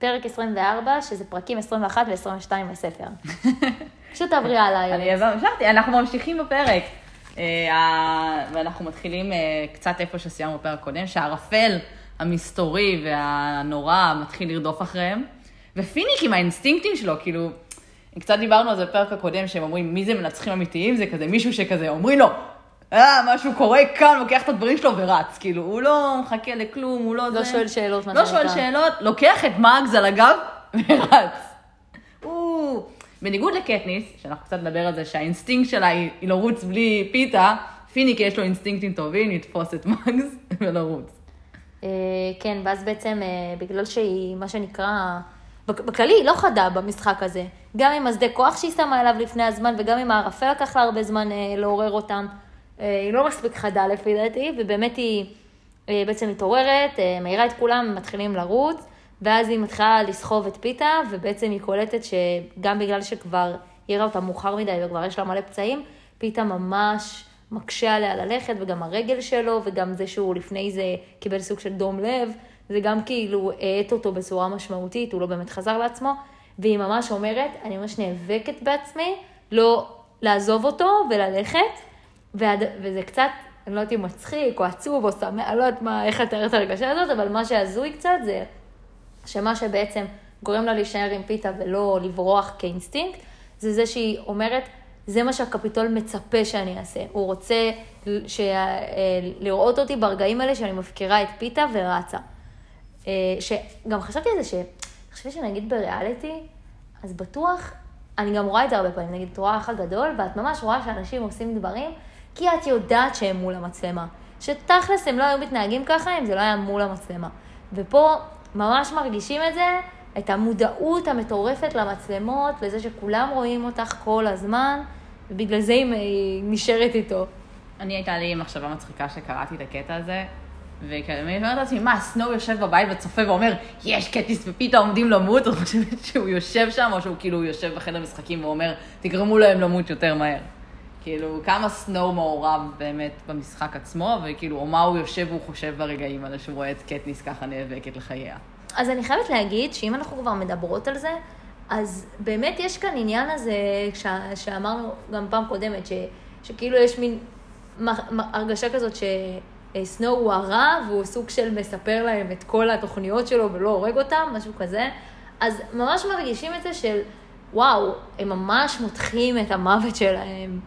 פרק 24, שזה פרקים 21 ו-22 בספר. פשוט תעברי עליי. אני המשכתי, אנחנו ממשיכים בפרק. אה, ואנחנו מתחילים אה, קצת איפה שסיימנו בפרק הקודם, שהערפל המסתורי והנורא מתחיל לרדוף אחריהם. ופיניק עם האינסטינקטים שלו, כאילו, קצת דיברנו על זה בפרק הקודם, שהם אומרים, מי זה מנצחים אמיתיים? זה כזה מישהו שכזה, אומרים לו, אה, משהו קורה כאן, לוקח את הדברים שלו ורץ. כאילו, הוא לא מחכה לכלום, הוא לא, לא זה... שואל שאלות. לא שואל שאלות, לוקח את מאגז על הגב ורץ. הוא... בניגוד לקטניס, שאנחנו קצת נדבר על זה שהאינסטינקט שלה היא, היא לרוץ בלי פיתה, פיניק יש לו אינסטינקטים טובים, לתפוס את מאגז ולרוץ. אה, כן, ואז בעצם, אה, בגלל שהיא, מה שנקרא, בכללי היא לא חדה במשחק הזה. גם עם השדה כוח שהיא שמה אליו לפני הזמן, וגם עם הערפל לקח לה הרבה זמן אה, לעורר אותם. היא לא מספיק חדה לפי דעתי, ובאמת היא בעצם מתעוררת, מעירה את כולם, מתחילים לרוץ, ואז היא מתחילה לסחוב את פיתה, ובעצם היא קולטת שגם בגלל שכבר העירה אותה מאוחר מדי וכבר יש לה מלא פצעים, פיתה ממש מקשה עליה ללכת, וגם הרגל שלו, וגם זה שהוא לפני זה קיבל סוג של דום לב, זה גם כאילו האט אותו בצורה משמעותית, הוא לא באמת חזר לעצמו, והיא ממש אומרת, אני ממש נאבקת בעצמי, לא לעזוב אותו וללכת, ועד, וזה קצת, אני לא יודעת אם מצחיק או עצוב או שמח, אני לא יודעת מה, איך לתאר את הרגשה הזאת, אבל מה שהזוי קצת זה שמה שבעצם גורם לה להישאר עם פיתה ולא לברוח כאינסטינקט, זה זה שהיא אומרת, זה מה שהקפיטול מצפה שאני אעשה. הוא רוצה ש... אה, לראות אותי ברגעים האלה שאני מפקירה את פיתה ורצה. אה, שגם חשבתי על זה ש... חשבתי שנגיד בריאליטי, אז בטוח, אני גם רואה את זה הרבה פעמים, נגיד את רואה אח הגדול, ואת ממש רואה שאנשים עושים דברים, כי את יודעת שהם מול המצלמה. שתכלס הם לא היו מתנהגים ככה אם זה לא היה מול המצלמה. ופה ממש מרגישים את זה, את המודעות המטורפת למצלמות, לזה שכולם רואים אותך כל הזמן, ובגלל זה היא נשארת איתו. אני הייתה לי מחשבה מצחיקה שקראתי את הקטע הזה, ואני אומרת לעצמי, מה, סנואו יושב בבית וצופה ואומר, יש קטיס ופתאום עומדים למות, או חושבת שהוא יושב שם, או שהוא כאילו יושב בחדר משחקים ואומר, תגרמו להם למות יותר מהר. כאילו, כמה סנואו מעורב באמת במשחק עצמו, וכאילו, או מה הוא יושב והוא חושב ברגעים האלה שהוא רואה את קטניס ככה נאבקת לחייה. אז אני חייבת להגיד שאם אנחנו כבר מדברות על זה, אז באמת יש כאן עניין הזה, ש... שאמרנו גם פעם קודמת, ש... שכאילו יש מין הרגשה כזאת שסנואו הוא הרע, והוא סוג של מספר להם את כל התוכניות שלו ולא הורג אותם, משהו כזה. אז ממש מרגישים את זה של, וואו, הם ממש מותחים את המוות שלהם.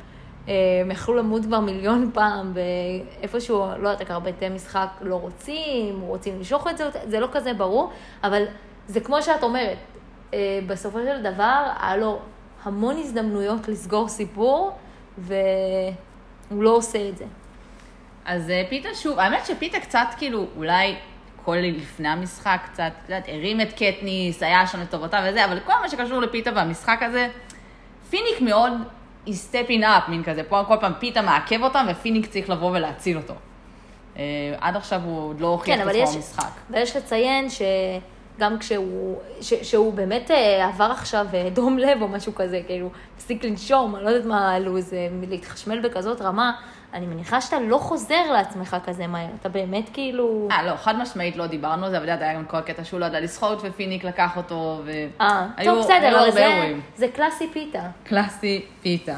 הם יכלו למות כבר מיליון פעם, ואיפשהו, לא יודעת, בתי משחק לא רוצים, רוצים למשוך את זה, זה לא כזה ברור, אבל זה כמו שאת אומרת, אה, בסופו של דבר, היה לו המון הזדמנויות לסגור סיפור, והוא לא עושה את זה. אז אה, פיתה שוב, האמת שפיתה קצת כאילו, אולי כל לפני המשחק קצת, את יודעת, הרים את קטניס, היה שם לטובתה וזה, אבל כל מה שקשור לפיתה והמשחק הזה, פיניק מאוד היא stepping up, מין כזה, פה כל פעם פיתה מעכב אותם, ופיניק צריך לבוא ולהציל אותו. אה, עד עכשיו הוא עוד לא הוכיח כן, את עצמו במשחק. אבל יש לציין שגם כשהוא, ש, שהוא באמת אה, עבר עכשיו אה, דום לב או משהו כזה, כאילו, הפסיק לנשום, אני לא יודעת מה הלו"ז, להתחשמל בכזאת רמה, אני מניחה שאתה לא חוזר לעצמך כזה מהר, אתה באמת כאילו... אה, לא, חד משמעית לא דיברנו על זה, אבל היה גם כל הקטע שהוא לא ידע לשחות, ופיניק לקח אותו, והיו אה, טוב, בסדר, אבל זה, זה קלאסי פיתה. קלאסי פיתה.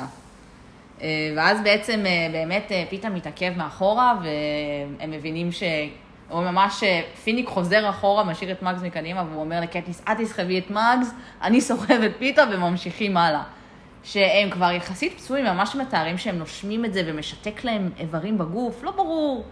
אה, ואז בעצם אה, באמת אה, פיתה מתעכב מאחורה, והם מבינים ש... הוא ממש, פיניק חוזר אחורה, משאיר את מאגס מקדימה, והוא אומר לקטניס, את תסחבי את מאגס, אני סוחב את פיתה, וממשיכים הלאה. שהם כבר יחסית פצועים, ממש מתארים שהם נושמים את זה ומשתק להם איברים בגוף, לא ברור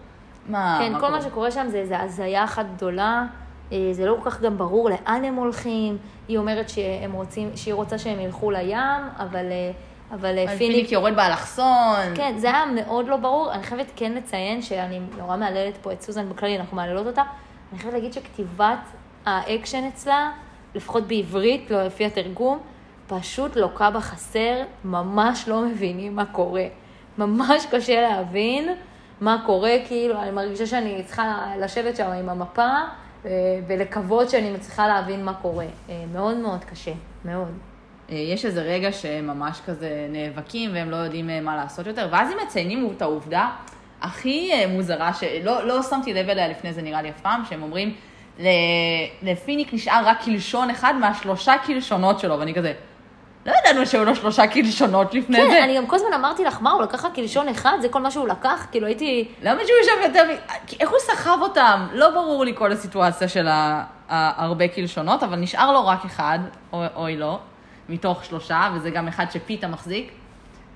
מה... כן, מה כל. מה שקורה שם זה איזו הזיה אחת גדולה, אה, זה לא כל כך גם ברור לאן הם הולכים, היא אומרת שהם רוצים, שהיא רוצה שהם ילכו לים, אבל... אה, אבל פיניק... פיניק יורד באלכסון. כן, זה היה מאוד לא ברור. אני חייבת כן לציין שאני נורא מהללת פה את סוזן בכללי, אנחנו מהללות אותה. אני חייבת להגיד שכתיבת האקשן אצלה, לפחות בעברית, לא לפי התרגום, פשוט לוקה בחסר, ממש לא מבינים מה קורה. ממש קשה להבין מה קורה, כאילו, אני מרגישה שאני צריכה לשבת שם עם המפה אה, ולקוות שאני מצליחה להבין מה קורה. אה, מאוד מאוד קשה, מאוד. אה, יש איזה רגע שהם ממש כזה נאבקים והם לא יודעים מה לעשות יותר, ואז הם מציינים את העובדה הכי מוזרה, שלא לא שמתי לב אליה לפני זה נראה לי אף פעם, שהם אומרים, לפיניק נשאר רק קלשון אחד מהשלושה קלשונות שלו, ואני כזה, לא ידענו שהיו לו שלושה קלשונות לפני זה. כן, אני גם כל הזמן אמרתי לך, מה, הוא לקח רק קלשון אחד? זה כל מה שהוא לקח? כאילו הייתי... למה שהוא יושב יותר מ... איך הוא סחב אותם? לא ברור לי כל הסיטואציה של הרבה קלשונות, אבל נשאר לו רק אחד, או- אוי לא, מתוך שלושה, וזה גם אחד שפיתה מחזיק.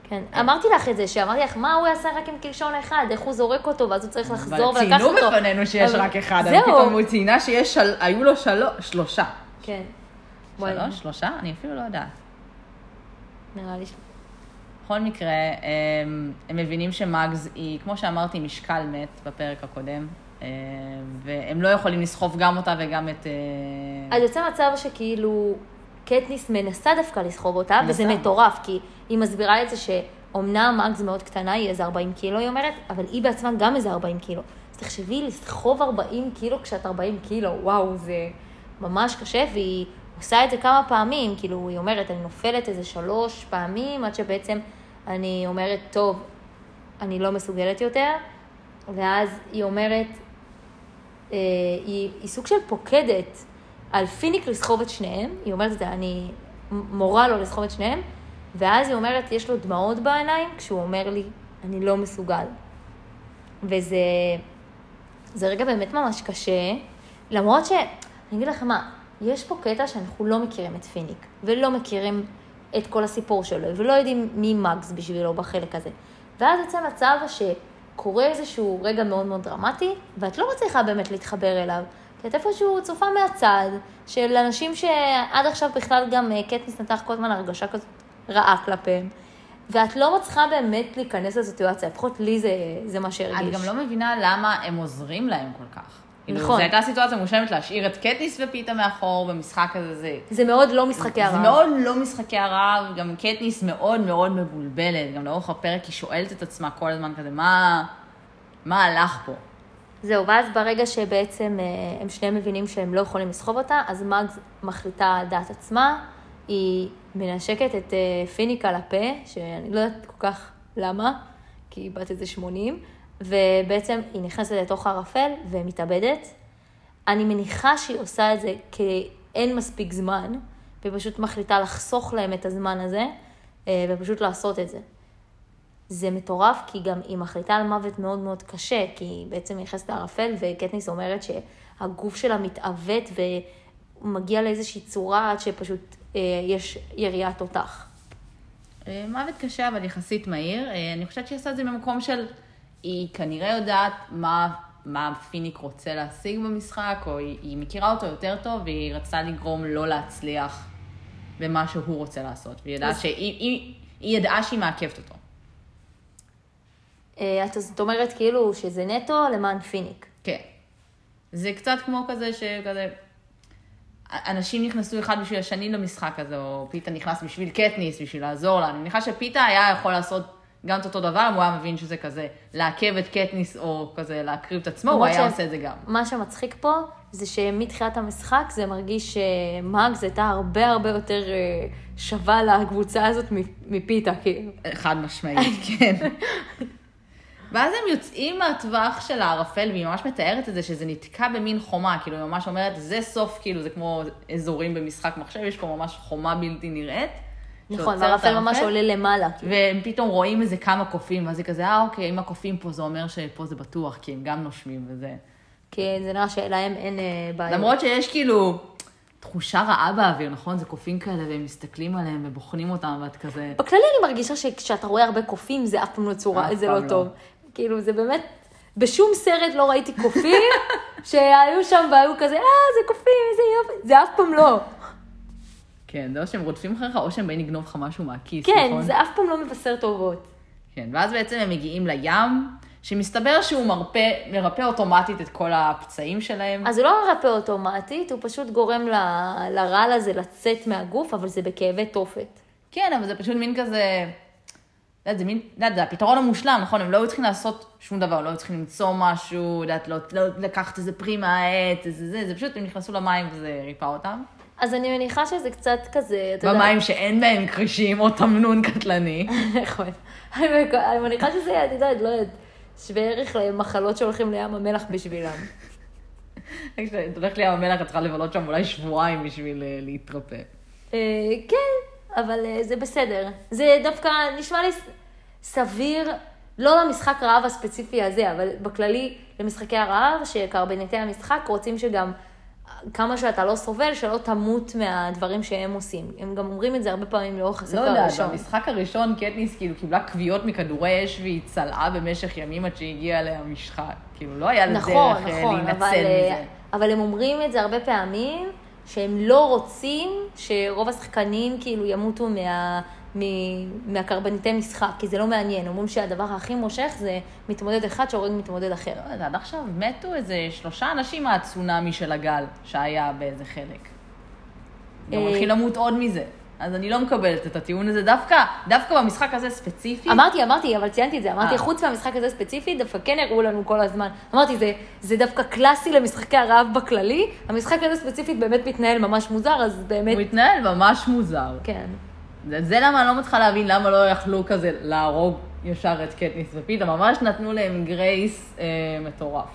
כן, אמרתי לך את זה, שאמרתי לך, מה הוא יעשה רק עם קלשון אחד, איך הוא זורק אותו, ואז הוא צריך לחזור אבל ולקחת אותו. ציינו בפנינו שיש אבל- רק אחד, אבל. פתאום הוא ציינה שיש, של... היו לו של... שלושה. כן. שלוש? שלושה? אני אפילו לא יודעת. נראה לי ש... בכל מקרה, הם, הם מבינים שמאגז היא, כמו שאמרתי, משקל מת בפרק הקודם, אה, והם לא יכולים לסחוב גם אותה וגם את... אה, אז יוצא מצב שכאילו קטניס מנסה דווקא לסחוב אותה, מנסה. וזה מטורף, כי היא מסבירה את זה שאומנם אגז מאוד קטנה, היא איזה 40 קילו, היא אומרת, אבל היא בעצמה גם איזה 40 קילו. אז תחשבי, לסחוב 40 קילו כשאת 40 קילו, וואו, זה ממש קשה, והיא עושה את זה כמה פעמים, כאילו, היא אומרת, אני נופלת איזה שלוש פעמים, עד שבעצם אני אומרת, טוב, אני לא מסוגלת יותר, ואז היא אומרת, אה, היא, היא סוג של פוקדת על פיניק לסחוב את שניהם, היא אומרת את זה, אני מורה לו לסחוב את שניהם, ואז היא אומרת, יש לו דמעות בעיניים, כשהוא אומר לי, אני לא מסוגל. וזה זה רגע באמת ממש קשה, למרות ש... אני אגיד לכם מה, יש פה קטע שאנחנו לא מכירים את פיניק, ולא מכירים את כל הסיפור שלו, ולא יודעים מי מאגס בשבילו בחלק הזה. ואז יוצא מצב שקורה איזשהו רגע מאוד מאוד דרמטי, ואת לא מצליחה באמת להתחבר אליו. כי את איפשהו צופה מהצד, של אנשים שעד עכשיו בכלל גם אה, קטניס נתח כל הזמן הרגשה כזאת רעה כלפיהם. ואת לא מצליחה באמת להיכנס לסיטואציה, לפחות לי זה, זה מה שהרגיש. אני גם לא מבינה למה הם עוזרים להם כל כך. כאילו, נכון. זו הייתה סיטואציה מושלמת להשאיר את קטניס ופיתה מאחור במשחק הזה, זה... זה מאוד לא משחקי הרעב. זה מאוד לא משחקי הרעב, גם קטניס מאוד מאוד מבולבלת, גם לאורך הפרק היא שואלת את עצמה כל הזמן כזה, מה, מה הלך פה? זהו, ואז ברגע שבעצם אה, הם שניהם מבינים שהם לא יכולים לסחוב אותה, אז מאגס מחליטה על דעת עצמה, היא מנשקת את אה, פיניק על הפה, שאני לא יודעת כל כך למה, כי היא בת איזה 80, ובעצם היא נכנסת לתוך הערפל ומתאבדת. אני מניחה שהיא עושה את זה כי אין מספיק זמן, והיא פשוט מחליטה לחסוך להם את הזמן הזה, אה, ופשוט לעשות את זה. זה מטורף, כי גם היא מחליטה על מוות מאוד מאוד קשה, כי היא בעצם נכנסת לערפל, וקטניס אומרת שהגוף שלה מתעוות ומגיע לאיזושהי צורה עד שפשוט אה, יש יריית תותח. אה, מוות קשה, אבל יחסית מהיר. אה, אני חושבת שהיא עושה את זה במקום של... היא כנראה יודעת מה, מה פיניק רוצה להשיג במשחק, או היא, היא מכירה אותו יותר טוב, והיא רצתה לגרום לו להצליח במה שהוא רוצה לעשות. והיא יודעת אז- שהיא היא, היא ידעה שהיא מעכבת אותו. אה, את- זאת אומרת כאילו שזה נטו למען פיניק. כן. זה קצת כמו כזה שכזה... אנשים נכנסו אחד בשביל השני למשחק הזה, או פיתה נכנס בשביל קטניס, בשביל לעזור לה. אני מניחה שפיתה היה יכול לעשות גם את אותו דבר, אם הוא היה מבין שזה כזה לעכב את קטניס, או כזה להקריב את עצמו, הוא היה ש- עושה את זה גם. מה שמצחיק פה, זה שמתחילת המשחק זה מרגיש שמאגס הייתה הרבה הרבה יותר אה, שווה לקבוצה הזאת מפיתה, כאילו. חד משמעית, כן. ואז הם יוצאים מהטווח של הערפל, והיא ממש מתארת את זה שזה נתקע במין חומה, כאילו היא ממש אומרת, זה סוף, כאילו זה כמו אזורים במשחק מחשב, יש פה ממש חומה בלתי נראית. נכון, והערפל הערפל. ממש עולה למעלה. והם פתאום רואים איזה כמה קופים, ואז היא כזה, אה, אוקיי, אם הקופים פה, זה אומר שפה זה בטוח, כי הם גם נושמים וזה. כי זה נראה שלהם אין אה, בעיות. למרות שיש כאילו תחושה רעה באוויר, נכון? זה קופים כאלה, והם מסתכלים עליהם ובוחנים אותם, ואת כזה... בכללי אני מרגישה שכשאתה רואה הרבה קופים, זה אף פעם לא צורה, זה לא לא. טוב. כאילו, זה באמת, בשום סרט לא ראיתי קופים שהיו שם והיו כזה, אה, זה קופים, איזה יופי. זה אף פעם לא. כן, זה או שהם רודפים אחריך, או שהם באים לגנוב לך משהו מהכיס, כן, נכון? זה אף פעם לא מבשר טובות. כן, ואז בעצם הם מגיעים לים, שמסתבר שהוא מרפא, מרפא אוטומטית את כל הפצעים שלהם. אז זה לא מרפא אוטומטית, הוא פשוט גורם ל- לרעל הזה לצאת מהגוף, אבל זה בכאבי תופת. כן, אבל זה פשוט מין כזה... יודעת, זה מין, יודעת, זה הפתרון המושלם, נכון? הם לא היו צריכים לעשות שום דבר, לא היו צריכים למצוא משהו, יודעת, לא, לא לקחת איזה פרי מהעט, איזה זה, זה פשוט, הם נכנסו למים וזה ריפא אותם. אז אני מניחה שזה קצת כזה, אתה יודע... במים שאין בהם כרישים או תמנון קטלני. נכון. אני מניחה שזה, את יודעת, לא יודעת, שווה ערך למחלות שהולכים לים המלח בשבילם. כשאת הולכת לים המלח, את צריכה לבלות שם אולי שבועיים בשביל אה, להתרפא. אה, כן, אבל אה, זה בסדר. זה דווקא נשמע לי סביר, לא למשחק רעב הספציפי הזה, אבל בכללי למשחקי הרעב, שקרבנטי המשחק רוצים שגם כמה שאתה לא סובל, שלא תמות מהדברים שהם עושים. הם גם אומרים את זה הרבה פעמים לאורך הספר לא יודעת, הראשון. במשחק הראשון קטניס כאילו קיבלה כוויות מכדורי אש והיא צלעה במשך ימים עד שהגיעה למשחק. כאילו, לא היה לה נכון, דרך אה, נכון, להינצל אבל, אה, מזה. אבל הם אומרים את זה הרבה פעמים, שהם לא רוצים שרוב השחקנים כאילו ימותו מה, מהקרבניטי משחק, כי זה לא מעניין. אומרים שהדבר הכי מושך זה מתמודד אחד שהורג מתמודד אחר. לא יודעת, עד עכשיו מתו איזה שלושה אנשים מהצונאמי של הגל שהיה באיזה חלק. גם אה, הולכים למות עוד מזה. אז אני לא מקבלת את הטיעון הזה, דווקא, דווקא במשחק הזה ספציפי. אמרתי, אמרתי, אבל ציינתי את זה, אמרתי, אה. חוץ מהמשחק הזה ספציפית, דווקא כן הראו לנו כל הזמן. אמרתי, זה, זה דווקא קלאסי למשחקי הרעב בכללי, המשחק הזה ספציפית באמת מתנהל ממש מוזר, אז באמת, הוא התנהל ממש מוזר. כן. זה, זה למה אני לא מצליחה להבין למה לא יכלו כזה להרוג ישר את קטניס ופיתה, ממש נתנו להם גרייס אה, מטורף.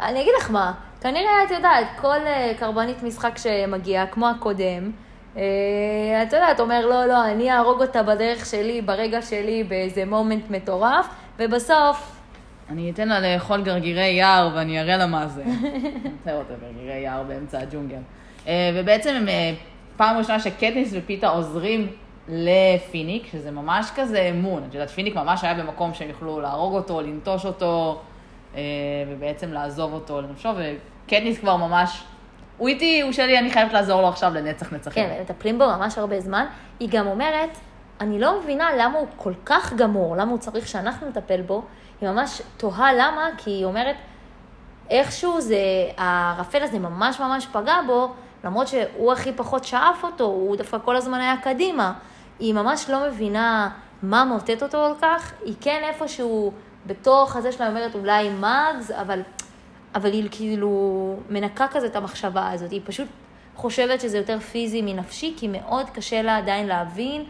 אני אגיד לך מה, כנראה, את יודעת, כל אה, קרבנית משחק שמגיעה, כמו הקודם, אה, את יודעת, אומר, לא, לא, אני אהרוג אותה בדרך שלי, ברגע שלי, באיזה מומנט מטורף, ובסוף, אני אתן לה לאכול גרגירי יער ואני אראה לה מה זה. נמצא אותה גרגירי יער באמצע הג'ונגל. אה, ובעצם הם, אה, פעם ראשונה שקטניס ופיתה עוזרים לפיניק, שזה ממש כזה אמון. את יודעת, פיניק ממש היה במקום שהם יוכלו להרוג אותו, לנטוש אותו, אה, ובעצם לעזוב אותו לנפשו, וקטניס כבר ממש, הוא איתי, הוא שלי, אני חייבת לעזור לו עכשיו לנצח נצחים. כן, מטפלים בו ממש הרבה זמן. היא גם אומרת, אני לא מבינה למה הוא כל כך גמור, למה הוא צריך שאנחנו נטפל בו. היא ממש תוהה למה, כי היא אומרת, איכשהו זה, הערפל הזה ממש ממש פגע בו, למרות שהוא הכי פחות שאף אותו, הוא דווקא כל הזמן היה קדימה. היא ממש לא מבינה מה מוטט אותו כל כך, היא כן איפשהו בתוך הזה שלה אומרת אולי מאגס, אבל, אבל היא כאילו מנקה כזה את המחשבה הזאת, היא פשוט חושבת שזה יותר פיזי מנפשי, כי מאוד קשה לה עדיין להבין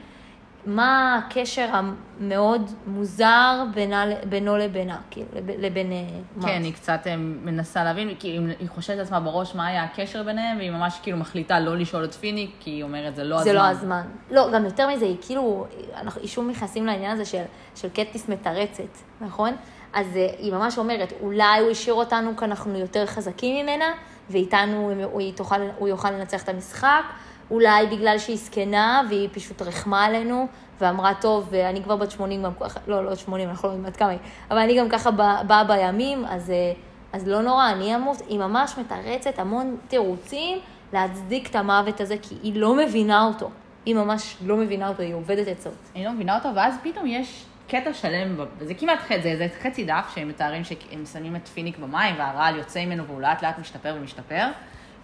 מה הקשר המאוד מוזר בינה, בינו לבינה, כאילו, לב- לבין אה, מאגס. כן, היא קצת אה, מנסה להבין, כי היא- חושבת לעצמה בראש מה היה הקשר ביניהם, והיא ממש כאילו מחליטה לא לשאול את פיניק, כי היא אומרת, זה לא הזמן. זה לא הזמן. לא, גם יותר מזה, היא כאילו, אנחנו שוב נכנסים לעניין הזה של, של קטניס מתרצת, נכון? אז אה, היא ממש אומרת, אולי הוא השאיר אותנו כי אנחנו יותר חזקים ממנה, ואיתנו הוא, היא תוכל, הוא יוכל לנצח את המשחק, אולי בגלל שהיא זקנה והיא פשוט רחמה עלינו, ואמרה, טוב, אני כבר בת 80 גם ככה, לא, לא 80, אנחנו לא יודעים עד כמה היא, אבל אני גם ככה בא- באה בימים, אז, אה, אז לא נורא, אני אמות, היא ממש מתרצת המון תירוצים להצדיק את המוות הזה, כי היא לא מבינה אותו. היא ממש לא מבינה אותו, היא עובדת עצות. אני לא מבינה אותו, ואז פתאום יש קטע שלם, וזה כמעט חצי, זה, זה חצי דף, שהם מתארים שהם שמים את פיניק במים, והרעל יוצא ממנו והוא לאט לאט משתפר ומשתפר.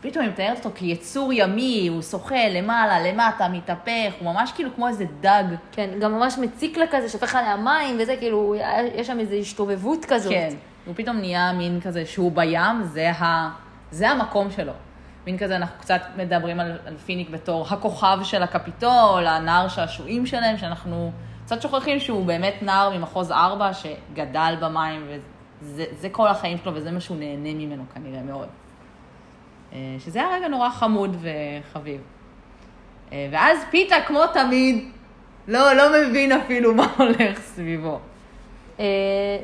פתאום היא מתארת אותו כיצור ימי, הוא שוחה למעלה, למטה, מתהפך, הוא ממש כאילו כמו איזה דג. כן, גם ממש מציק לה כזה, שופך עליה מים וזה, כאילו, יש שם איזו השתובבות כזאת. כן, הוא פתאום נהיה מין כזה שהוא בים, זה, ה, זה המקום שלו. מין כזה, אנחנו קצת מדברים על, על פיניק בתור הכוכב של הקפיטול, הנער שעשועים שלהם, שאנחנו קצת שוכחים שהוא באמת נער ממחוז ארבע, שגדל במים, וזה זה כל החיים שלו, וזה מה שהוא נהנה ממנו כנראה מאוד. אה, שזה היה רגע נורא חמוד וחביב. אה, ואז פיתה, כמו תמיד, לא, לא מבין אפילו מה הולך סביבו. אה,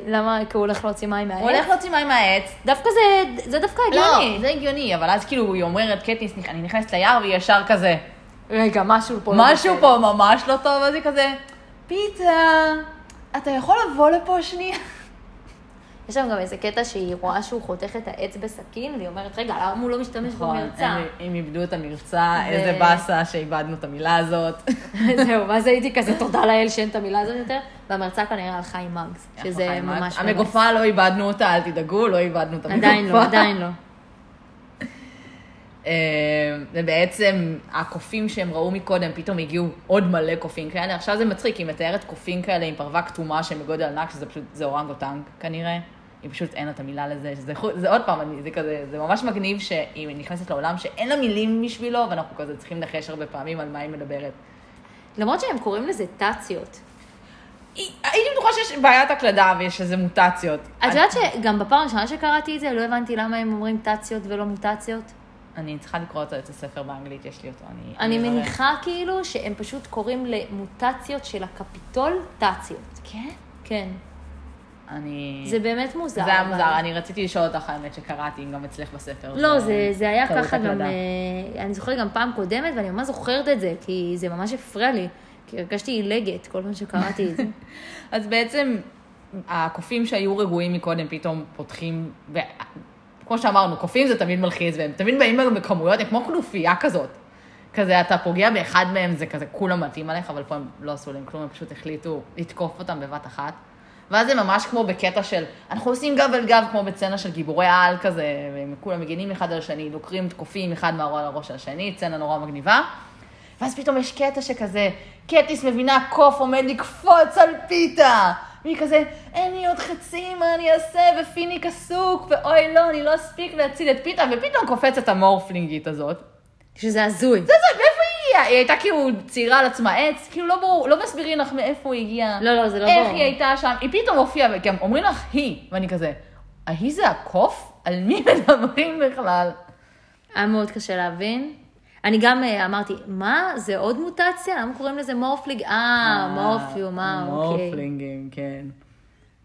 למה? כי הוא הולך להוציא מים מהעץ? הוא הולך להוציא מים מהעץ, דווקא זה, זה דווקא הגיוני. לא, זה הגיוני, אבל אז כאילו היא אומרת, קטניס, אני נכנסת ליער והיא ישר כזה, רגע, משהו פה לא משהו. פה ממש לא טוב, אז היא כזה, פיתה, אתה יכול לבוא לפה שנייה? יש שם גם איזה קטע שהיא רואה שהוא חותך את העץ בסכין, והיא אומרת, רגע, למה הוא לא משתמש נכון, במרצע? הם, הם איבדו את המרצע, ו- איזה באסה שאיבדנו את המילה הזאת. זהו, ואז הייתי כזה, תודה לאל שאין את המילה הזאת יותר, והמרצה כנראה הלכה עם מאגס, שזה ממש... המגופה לא איבדנו אותה, אל תדאגו, לא איבדנו את המגופה. עדיין לא, עדיין לא. אה, ובעצם הקופים שהם ראו מקודם, פתאום הגיעו עוד מלא קופים כאלה. עכשיו זה מצחיק, היא מתארת קופים כאלה עם פרווה כתומה שהם בגודל ענק, שזה פשוט, זה אורנגוטנג כנראה. היא פשוט אין לה את המילה לזה, שזה זה עוד פעם, אני, זה כזה, זה ממש מגניב שהיא נכנסת לעולם שאין לה מילים בשבילו, ואנחנו כזה צריכים לנחש הרבה פעמים על מה היא מדברת. למרות שהם קוראים לזה טאציות. הייתי בטוחה שיש בעיית הקלדה ויש איזה מוטציות. את יודעת שגם בפעם הראשונה שקראתי את זה, לא הבנתי למה הם אומרים טציות ולא מוטציות? אני צריכה לקרוא אותו, את הספר באנגלית, יש לי אותו. אני, אני אברר. מניחה כאילו שהם פשוט קוראים למוטציות של הקפיטול טציות. כן? כן. אני... זה באמת מוזר. זה היה אבל- מוזר, אני רציתי לשאול אותך האמת שקראתי, אם גם אצלך בספר. לא, זה, זה היה ככה גם. אה, אני זוכרת גם פעם קודמת, ואני ממש זוכרת את זה, כי זה ממש הפריע לי, כי הרגשתי עילגת כל פעם שקראתי את זה. אז בעצם הקופים שהיו רגועים מקודם פתאום פותחים, ו... כמו שאמרנו, קופים זה תמיד מלחיץ, והם תמיד באים לנו בכמויות, הם כמו כנופיה כזאת. כזה, אתה פוגע באחד מהם, זה כזה, כולם מתאים עליך, אבל פה הם לא עשו להם כלום, הם פשוט החליטו לתקוף אותם בבת אחת. ואז זה ממש כמו בקטע של, אנחנו עושים גב אל גב, כמו בצצנה של גיבורי על כזה, והם כולם מגינים אחד על השני, דוקרים תקופים אחד הראש של השני, צצנה נורא מגניבה. ואז פתאום יש קטע שכזה, קטיס מבינה קוף עומד לקפוץ על פיתה. והיא כזה, אין לי עוד חצי, מה אני אעשה? ופיניק עסוק, ואוי לא, אני לא אספיק להציל את פיתה, ופתאום קופצת המורפלינגית הזאת. שזה הזוי. זה זה, מאיפה היא הגיעה? היא הייתה כאילו ציירה על עצמה עץ, כאילו לא ברור, לא מסבירים לך מאיפה היא הגיעה. לא, לא, זה לא איך ברור. היא הייתה שם, היא פתאום הופיעה, וגם אומרים לך היא, ואני כזה, ההיא זה הקוף? על מי מדברים בכלל? היה מאוד קשה להבין. אני גם אה, אמרתי, מה, זה עוד מוטציה? למה קוראים לזה מורפליג? אה, מורפיום, אה, אוקיי. מורפלינגים, כן.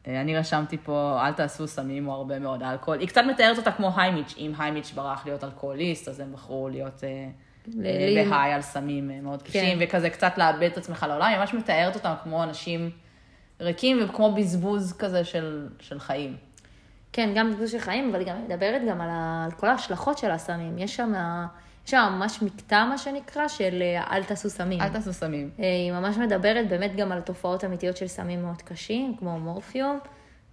אה, אני רשמתי פה, אל תעשו סמים או הרבה מאוד אלכוהול. היא קצת מתארת אותה כמו היימיץ', אם היימיץ' ברח להיות אלכוהוליסט, אז הם בחרו להיות אה, אה, בהיי על סמים אה, מאוד קשים, כן. וכזה קצת לאבד את עצמך לעולם, היא ממש מתארת אותם כמו אנשים ריקים וכמו בזבוז כזה של, של חיים. כן, גם בזבוז של חיים, אבל היא גם מדברת גם על, ה... על כל ההשלכות של הסמים. יש שם, יש שם ממש מקטע, מה שנקרא, של אה, אל תעשו סמים. אל תעשו סמים. אה, היא ממש מדברת באמת גם על תופעות אמיתיות של סמים מאוד קשים, כמו מורפיום,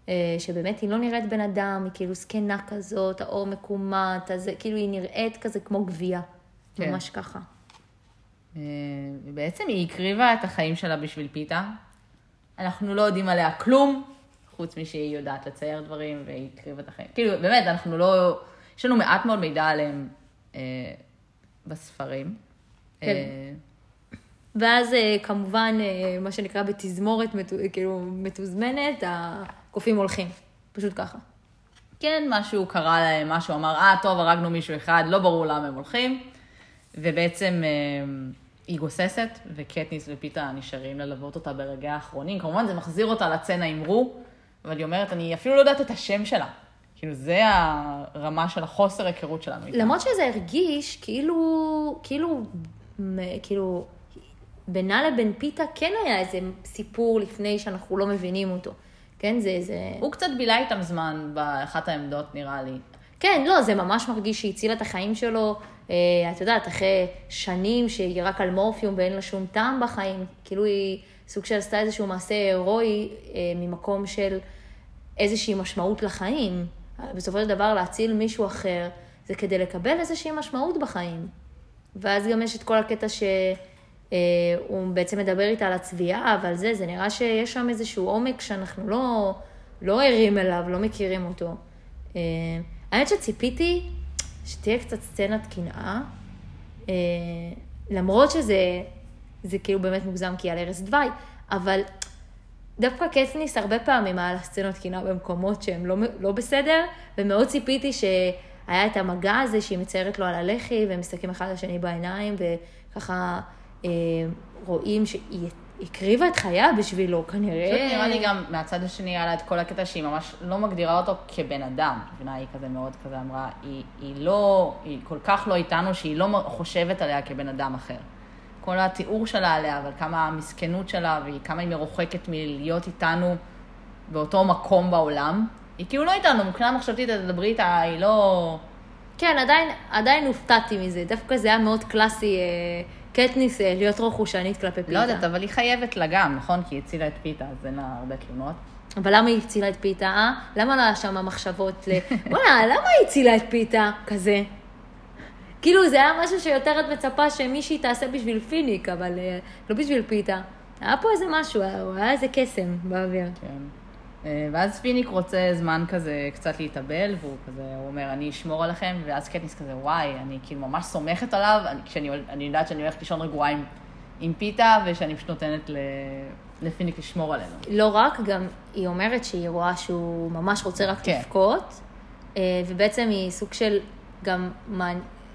אה, שבאמת היא לא נראית בן אדם, היא כאילו זקנה כזאת, האור מקומט, אז כאילו היא נראית כזה כמו גבייה. כן. ממש ככה. אה, ובעצם היא הקריבה את החיים שלה בשביל פיתה. אנחנו לא יודעים עליה כלום, חוץ משהיא יודעת לצייר דברים, והיא הקריבה את החיים. כאילו, באמת, אנחנו לא... יש לנו מעט מאוד מידע עליהם אה, בספרים. כן. אה, ואז אה, כמובן, אה, מה שנקרא בתזמורת, כאילו, מתוזמנת, הקופים הולכים. פשוט ככה. כן, משהו קרה להם, משהו אמר, אה, טוב, הרגנו מישהו אחד, לא ברור למה הם הולכים. ובעצם אה, היא גוססת, וקטניס ופיתה נשארים ללוות אותה ברגעי האחרונים. כמובן, זה מחזיר אותה לצנע עם רו, אבל היא אומרת, אני אפילו לא יודעת את השם שלה. כאילו, זה הרמה של החוסר היכרות שלנו. איתה. למרות שזה הרגיש כאילו, כאילו, כאילו, בינה לבין פיתה כן היה איזה סיפור לפני שאנחנו לא מבינים אותו. כן, זה, זה... הוא קצת בילה איתם זמן באחת העמדות, נראה לי. כן, לא, זה ממש מרגיש שהיא הצילה את החיים שלו, את יודעת, אחרי שנים שהיא רק על מורפיום ואין לה שום טעם בחיים, כאילו היא סוג של עשתה איזשהו מעשה הירואי אה, ממקום של איזושהי משמעות לחיים. בסופו של דבר להציל מישהו אחר, זה כדי לקבל איזושהי משמעות בחיים. ואז גם יש את כל הקטע שהוא בעצם מדבר איתה על הצביעה, ועל זה, זה נראה שיש שם איזשהו עומק שאנחנו לא, לא ערים אליו, לא מכירים אותו. אה, האמת שציפיתי שתהיה קצת סצנת קנאה, אה, למרות שזה זה כאילו באמת מוגזם כי על ערש דווי, אבל דווקא קטניס הרבה פעמים היה לה סצנות קנאה במקומות שהם לא, לא בסדר, ומאוד ציפיתי שהיה את המגע הזה שהיא מציירת לו על הלחי, והם מסתכלים אחד לשני בעיניים, וככה אה, רואים שהיא הקריבה את חייה בשבילו, כנראה. פשוט נראה לי גם מהצד השני היה לה את כל הקטע שהיא ממש לא מגדירה אותו כבן אדם. את מבינה, היא כזה מאוד כזה אמרה, היא, היא לא, היא כל כך לא איתנו שהיא לא חושבת עליה כבן אדם אחר. כל התיאור שלה עליה, אבל כמה המסכנות שלה, וכמה היא מרוחקת מלהיות איתנו באותו מקום בעולם. היא כאילו לא איתנו, מבחינה מחשבתית, תדברי איתה, היא לא... כן, עדיין, עדיין הופתעתי מזה. דווקא זה היה מאוד קלאסי, אה, קטניס, אה, להיות רוחושנית כלפי פיתה. לא יודעת, אבל היא חייבת לה גם, נכון? כי היא הצילה את פיתה, אז אין לה הרבה תלונות. אבל למה היא הצילה את פיתה, אה? למה לא היה שם מחשבות ל... וואלה, למה היא הצילה את פיתה? כזה. כאילו, זה היה משהו שיותר את מצפה שמישהי תעשה בשביל פיניק, אבל אה, לא בשביל פיתה. היה פה איזה משהו, היה היה איזה קסם באוויר. כן. אה, ואז פיניק רוצה זמן כזה קצת להתאבל, והוא כזה, הוא אומר, אני אשמור עליכם, ואז קטניס כזה, וואי, אני כאילו ממש סומכת עליו, אני, כשאני אני יודעת שאני הולכת לישון רגועה עם, עם פיתה, ושאני פשוט נותנת ל, לפיניק לשמור עלינו. לא רק, גם היא אומרת שהיא רואה שהוא ממש רוצה רק כן. לבכות, אה, ובעצם היא סוג של גם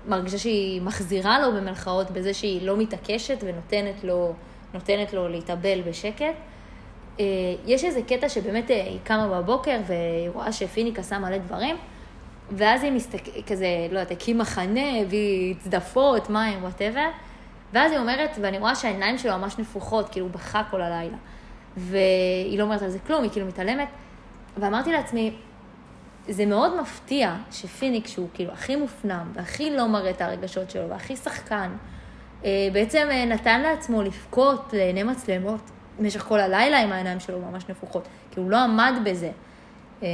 מרגישה שהיא מחזירה לו במרכאות בזה שהיא לא מתעקשת ונותנת לו, לו להתאבל בשקט. אה, יש איזה קטע שבאמת אה, היא קמה בבוקר והיא רואה שפיניק עשה מלא דברים, ואז היא מסתכלת, כזה, לא יודעת, הקים מחנה, הביא צדפות, מים, וואטאבר, ואז היא אומרת, ואני רואה שהעיניים שלו ממש נפוחות, כאילו הוא בכה כל הלילה. והיא לא אומרת על זה כלום, היא כאילו מתעלמת. ואמרתי לעצמי, זה מאוד מפתיע שפיניק, שהוא כאילו הכי מופנם, והכי לא מראה את הרגשות שלו, והכי שחקן, אה, בעצם נתן לעצמו לבכות לעיני מצלמות במשך כל הלילה עם העיניים שלו ממש נפוחות, כי הוא לא עמד בזה. אה,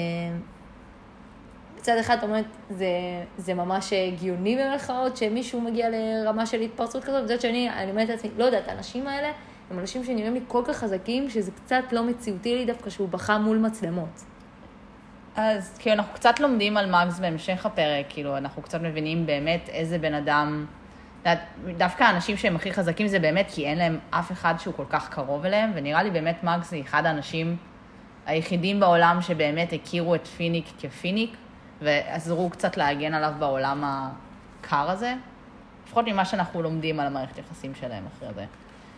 מצד אחד, את אומרת, זה, זה ממש הגיוני במרכאות, שמישהו מגיע לרמה של התפרצות כזאת, מצד שני, אני אומרת לעצמי, לא יודעת, האנשים האלה הם אנשים שנראים לי כל כך חזקים, שזה קצת לא מציאותי לי דווקא שהוא בכה מול מצלמות. אז כאילו אנחנו קצת לומדים על מקס בהמשך הפרק, כאילו אנחנו קצת מבינים באמת איזה בן אדם, דווקא האנשים שהם הכי חזקים זה באמת כי אין להם אף אחד שהוא כל כך קרוב אליהם, ונראה לי באמת מקס זה אחד האנשים היחידים בעולם שבאמת הכירו את פיניק כפיניק, ועזרו קצת להגן עליו בעולם הקר הזה, לפחות ממה שאנחנו לומדים על המערכת יחסים שלהם אחרי זה.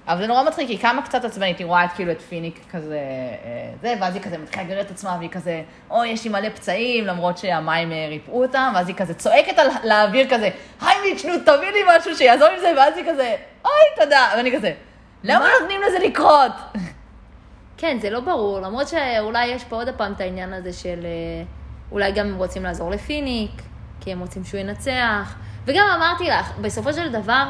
אבל זה נורא מצחיק, היא קמה קצת עצבנית, היא רואה את כאילו את פיניק כזה, אה, זה, ואז היא כזה מתחילה לגרד את עצמה, והיא כזה, אוי, יש לי מלא פצעים, למרות שהמים אה, ריפאו אותם, ואז היא כזה צועקת על, לאוויר כזה, היי מיץ', נו, תביא לי משהו שיעזור עם זה, ואז היא כזה, אוי, תודה, ואני כזה, למה נותנים לזה לקרות? כן, זה לא ברור, למרות שאולי יש פה עוד פעם את העניין הזה של אה, אולי גם הם רוצים לעזור לפיניק, כי הם רוצים שהוא ינצח. וגם אמרתי לך, בסופו של דבר,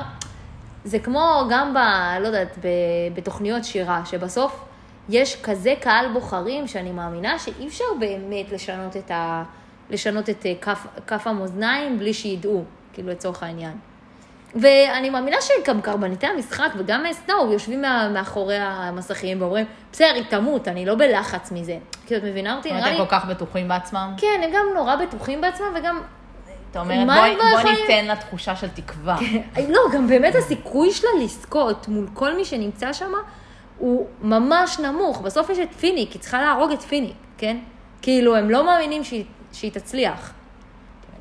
זה כמו גם ב... לא יודעת, ב, בתוכניות שירה, שבסוף יש כזה קהל בוחרים שאני מאמינה שאי אפשר באמת לשנות את, ה, לשנות את אה, כף, כף המאזניים בלי שידעו, כאילו לצורך העניין. ואני מאמינה שגם קרבניתי המשחק וגם סנואו יושבים מה, מאחורי המסכים ואומרים, בסדר, היא תמות, אני לא בלחץ מזה. כאילו, את מבינה אותי? נראה הם לי... כל כך בטוחים בעצמם? כן, הם גם נורא בטוחים בעצמם וגם... אתה אומרת, מה בואי הם לא בואי יכולים- ניתן לה תחושה של תקווה. לא, גם באמת הסיכוי שלה לזכות מול כל מי שנמצא שם הוא ממש נמוך. בסוף יש את פיניק, היא צריכה להרוג את פיניק, כן? כאילו, הם לא מאמינים שהיא, שהיא תצליח.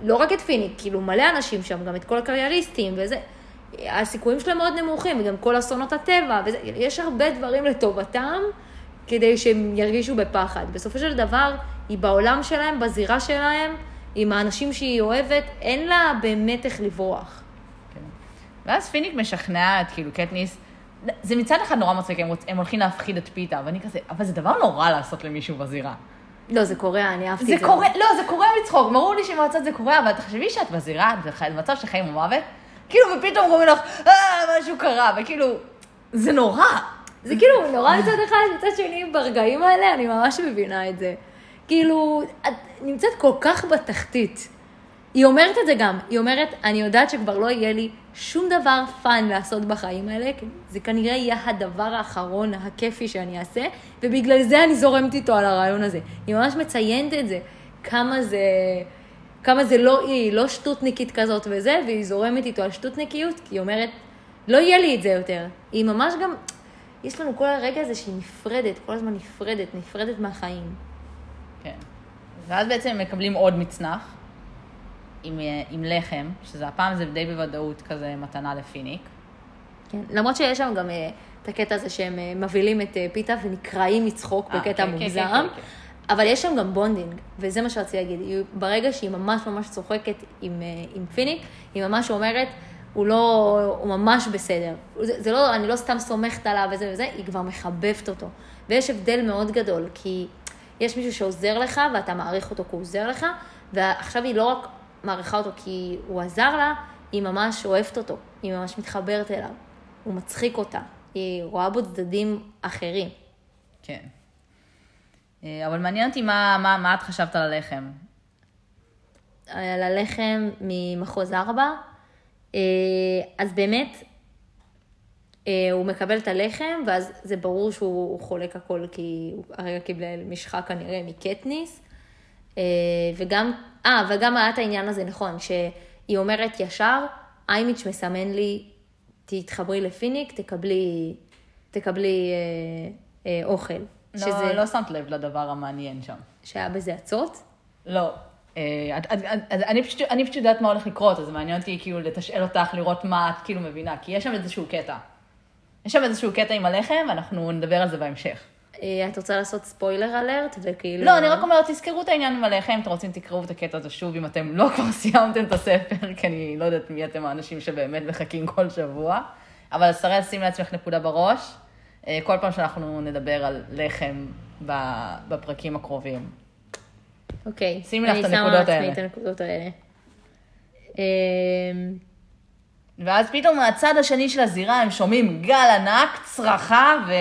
לא רק את פיניק, כאילו מלא אנשים שם, גם את כל הקרייריסטים וזה. הסיכויים שלהם מאוד נמוכים, וגם כל אסונות הטבע, וזה, יש הרבה דברים לטובתם כדי שהם ירגישו בפחד. בסופו של דבר, היא בעולם שלהם, בזירה שלהם, עם האנשים שהיא אוהבת, אין לה באמת איך לברוח. כן. ואז פיניק משכנע את כאילו קטניס, זה מצד אחד נורא מצחיק, הם, רוצ- הם הולכים להפחיד את פיתה, ואני כזה, אבל זה דבר נורא לעשות למישהו בזירה. לא, זה קורה, אני אהבתי זה את זה. קורה, לא, זה קורה מצחוק, ברור לי שמהצד זה קורה, אבל תחשבי שאת בזירה, את בח- במצב של חיים ומוות, כאילו, ופתאום אומרים לך, אה, משהו קרה, וכאילו, זה נורא. זה כאילו נורא מצד אחד, מצד שני, ברגעים האלה אני ממש מבינה את זה. כאילו, את נמצאת כל כך בתחתית. היא אומרת את זה גם, היא אומרת, אני יודעת שכבר לא יהיה לי שום דבר fun לעשות בחיים האלה, כי זה כנראה יהיה הדבר האחרון הכיפי שאני אעשה, ובגלל זה אני זורמת איתו על הרעיון הזה. היא ממש מציינת את זה, כמה זה, כמה זה לא היא, לא שטותניקית כזאת וזה, והיא זורמת איתו על שטותניקיות, כי היא אומרת, לא יהיה לי את זה יותר. היא ממש גם, יש לנו כל הרגע הזה שהיא נפרדת, כל הזמן נפרדת, נפרדת מהחיים. כן. ואז בעצם הם מקבלים עוד מצנח, עם, אה, עם לחם, שזה הפעם זה די בוודאות כזה מתנה לפיניק. כן, למרות שיש שם גם אה, את הקטע הזה שהם אה, מבהילים את פיתה ונקרעים מצחוק אה, בקטע כן, כן, מוגזם, כן, כן, אבל יש שם גם bonding, וזה מה שרציתי להגיד. היא- ברגע שהיא ממש ממש צוחקת עם, עם פיניק, היא ממש אומרת, הוא לא, הוא ממש בסדר. זה, זה לא, אני לא סתם סומכת עליו וזה וזה, היא כבר מחבבת אותו. ויש הבדל מאוד גדול, כי יש מישהו שעוזר לך ואתה מעריך אותו כי הוא עוזר לך, ועכשיו היא לא רק מעריכה אותו כי הוא עזר לה, היא ממש אוהבת אותו, היא ממש מתחברת אליו. הוא מצחיק אותה, היא רואה בו צדדים אחרים. כן. אה, אבל מעניין אותי מה, מה, מה את חשבת על הלחם. על הלחם ממחוז 4. אה, אז באמת, הוא מקבל את הלחם, ואז זה ברור שהוא חולק הכל, כי הוא הרגע קיבל משחה כנראה מקטניס. אה, וגם, אה, וגם היה את העניין הזה, נכון, שהיא אומרת ישר, איימיץ' מסמן לי, תתחברי לפיניק, תקבלי, תקבלי, אה, אה, אוכל. לא, לא שמת לב לדבר המעניין שם. שהיה בזה אצות? לא. אה, אני פשוט, אני פשוט יודעת מה הולך לקרות, אז מעניין אותי כאילו לתשאל אותך, לראות מה את כאילו מבינה, כי יש שם איזשהו קטע. יש שם איזשהו קטע עם הלחם, ואנחנו נדבר על זה בהמשך. אה, את רוצה לעשות ספוילר אלרט, וכאילו... לא, אני רק אומרת, תזכרו את העניין עם הלחם, אם אתם רוצים תקראו את הקטע הזה שוב, אם אתם לא כבר סיימתם את הספר, כי אני לא יודעת מי אתם האנשים שבאמת מחכים כל שבוע. אבל שרי, שים לעצמך נקודה בראש, אה, כל פעם שאנחנו נדבר על לחם בפרקים הקרובים. אוקיי. שימי לך את אני הנקודות שמה האלה. לעצמי את הנקודות האלה. ואז פתאום מהצד השני של הזירה הם שומעים גל ענק, צרחה ו...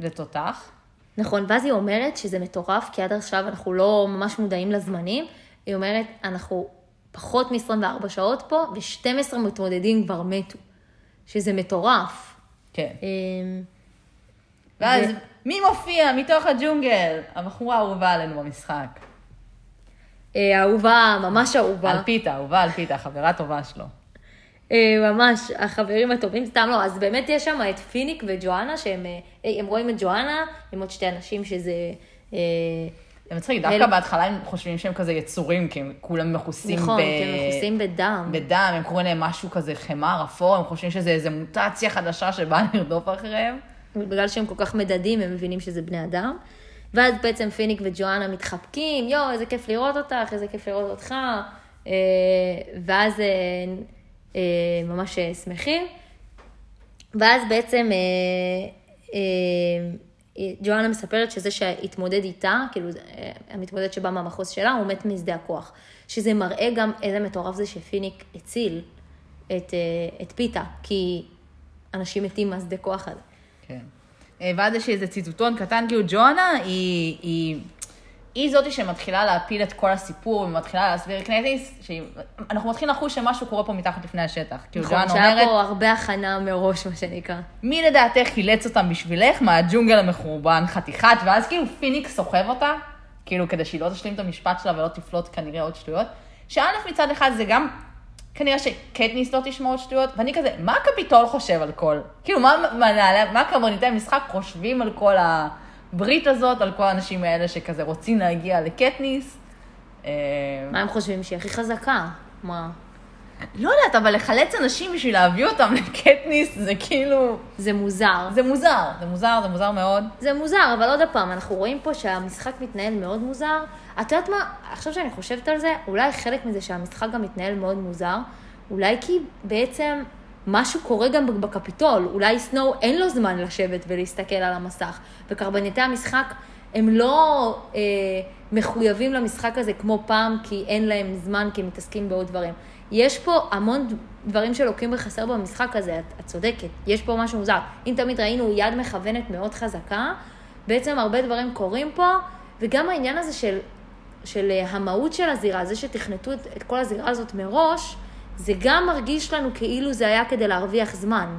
ותותח. נכון, ואז היא אומרת שזה מטורף, כי עד עכשיו אנחנו לא ממש מודעים לזמנים. היא אומרת, אנחנו פחות מ-24 שעות פה, ו-12 מתמודדים כבר מתו. שזה מטורף. כן. אה, ואז ו- מי מופיע מתוך הג'ונגל? הבחורה האהובה עלינו במשחק. אה, אהובה, ממש אהובה. על פיתה, אהובה על פיתה, חברה טובה שלו. אה, ממש, החברים הטובים, סתם לא, אז באמת יש שם את פיניק וג'ואנה, שהם אה, הם רואים את ג'ואנה, עם עוד שתי אנשים שזה... אה, זה מצחיק, דווקא בהתחלה הם חושבים שהם כזה יצורים, כי הם כולם מכוסים נכון, ב... כי הם מכוסים בדם. בדם, הם קוראים להם משהו כזה חמר אפור, הם חושבים שזה איזה מוטציה חדשה שבאה לרדוף אחריהם. בגלל שהם כל כך מדדים, הם מבינים שזה בני אדם. ואז בעצם פיניק וג'ואנה מתחבקים, יואו, איזה כיף לראות אותך, איזה כיף לראות אותך. אה, ואז אה, אה, ממש אה, שמחים. ואז בעצם אה, אה, אה, ג'ואנה מספרת שזה שהתמודד איתה, כאילו אה, המתמודד שבא מהמחוז שלה, הוא מת משדה הכוח. שזה מראה גם איזה מטורף זה שפיניק הציל את, אה, את פיתה, כי אנשים מתים מהשדה כוח הזה. כן. אה, ואז יש איזה ציטוטון קטן, כאילו ג'ואנה היא, היא, היא זאתי שמתחילה להפיל את כל הסיפור, ומתחילה להסביר קנטיס, שאנחנו מתחילים לחוש שמשהו קורה פה מתחת לפני השטח. כאילו נכון, שהיה אומרת, פה הרבה הכנה מראש, מה שנקרא. מי לדעתך חילץ אותם בשבילך מהג'ונגל המחורבן חתיכת, ואז כאילו פיניק סוחב אותה, כאילו כדי שהיא לא תשלים את המשפט שלה ולא תפלוט כנראה עוד שטויות. שא' מצד אחד זה גם, כנראה שקטניס לא תשמע עוד שטויות, ואני כזה, מה הקפיטול חושב על כל? כאילו, מה מנהלי, מה קברניטי המשחק חושבים על כל הברית הזאת, על כל האנשים האלה שכזה רוצים להגיע לקטניס? אה, מה הם חושבים שהיא הכי חזקה? מה? לא יודעת, אבל לחלץ אנשים בשביל להביא אותם לקטניס זה כאילו... זה מוזר. זה מוזר, זה מוזר, זה מוזר מאוד. זה מוזר, אבל עוד פעם, אנחנו רואים פה שהמשחק מתנהל מאוד מוזר. את יודעת מה, עכשיו שאני חושבת על זה, אולי חלק מזה שהמשחק גם מתנהל מאוד מוזר, אולי כי בעצם משהו קורה גם בקפיטול. אולי סנואו אין לו זמן לשבת ולהסתכל על המסך, וקרבניטי המשחק הם לא אה, מחויבים למשחק הזה כמו פעם, כי אין להם זמן, כי הם מתעסקים בעוד דברים. יש פה המון דברים שלוקים בחסר במשחק הזה, את, את צודקת, יש פה משהו מוזר. אם תמיד ראינו יד מכוונת מאוד חזקה, בעצם הרבה דברים קורים פה, וגם העניין הזה של, של אה, המהות של הזירה, זה שתכנתו את, את כל הזירה הזאת מראש, זה גם מרגיש לנו כאילו זה היה כדי להרוויח זמן.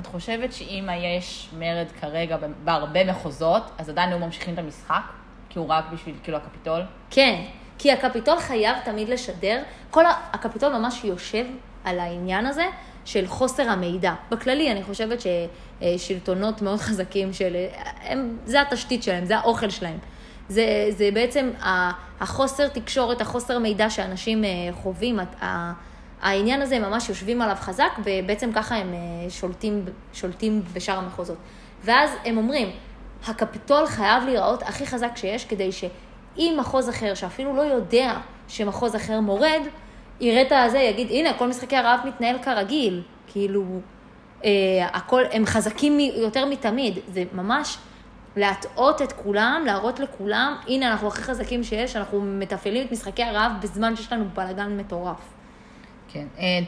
את חושבת שאם יש מרד כרגע בהרבה מחוזות, אז עדיין היו ממשיכים את המשחק? כי הוא רק בשביל כאילו הקפיטול? כן, כי הקפיטול חייב תמיד לשדר, כל ה- הקפיטול ממש יושב על העניין הזה של חוסר המידע. בכללי, אני חושבת ששלטונות מאוד חזקים של... הם, זה התשתית שלהם, זה האוכל שלהם. זה, זה בעצם החוסר תקשורת, החוסר מידע שאנשים אה, חווים, העניין הזה, הם ממש יושבים עליו חזק, ובעצם ככה הם אה, שולטים, שולטים בשאר המחוזות. ואז הם אומרים, הקפיטול חייב להיראות הכי חזק שיש, כדי שאם מחוז אחר, שאפילו לא יודע שמחוז אחר מורד, יראה את הזה, יגיד, הנה, כל משחקי הרעב מתנהל כרגיל. כאילו, אה, הכל, הם חזקים יותר מתמיד. זה ממש להטעות את כולם, להראות לכולם, הנה, אנחנו הכי חזקים שיש, אנחנו מתפעלים את משחקי הרעב בזמן שיש לנו בלאגן מטורף. כן. אה,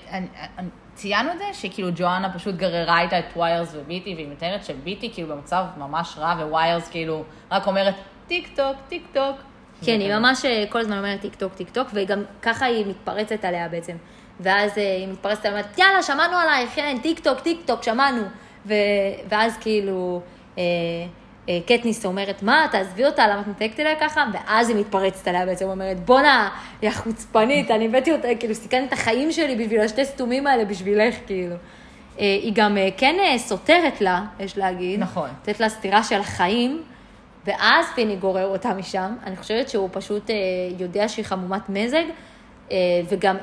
ציינו את זה שכאילו ג'ואנה פשוט גררה איתה את ויירס וביטי, והיא מתארת שביטי כאילו במצב ממש רע, וויירס כאילו רק אומרת טיק טוק, טיק טוק. כן, היא ממש אה, כל הזמן אומרת טיק טוק, טיק טוק, וגם ככה היא מתפרצת עליה בעצם. ואז אה, היא מתפרצת עליה, אומרת, יאללה, שמענו עלייך, כן, טיק טוק, טיק טוק, שמענו. ו... ואז כאילו, קטניס אומרת, מה, תעזבי אותה, למה את מתנהגת אליה ככה? ואז היא מתפרצת עליה בעצם, אומרת, בואנה, יא חוצפנית, אני הבאתי אותה, כאילו, סיכנתי את החיים שלי בשביל השתי סתומים האלה, בשבילך, כאילו. היא גם אה, כן אה, סותרת לה, יש להגיד. נכון. לתת לה סטירה של החיים, ואז פיני גורר אותה משם. אני חושבת שהוא פשוט אה, יודע שהיא חמומת מזג, אה, וגם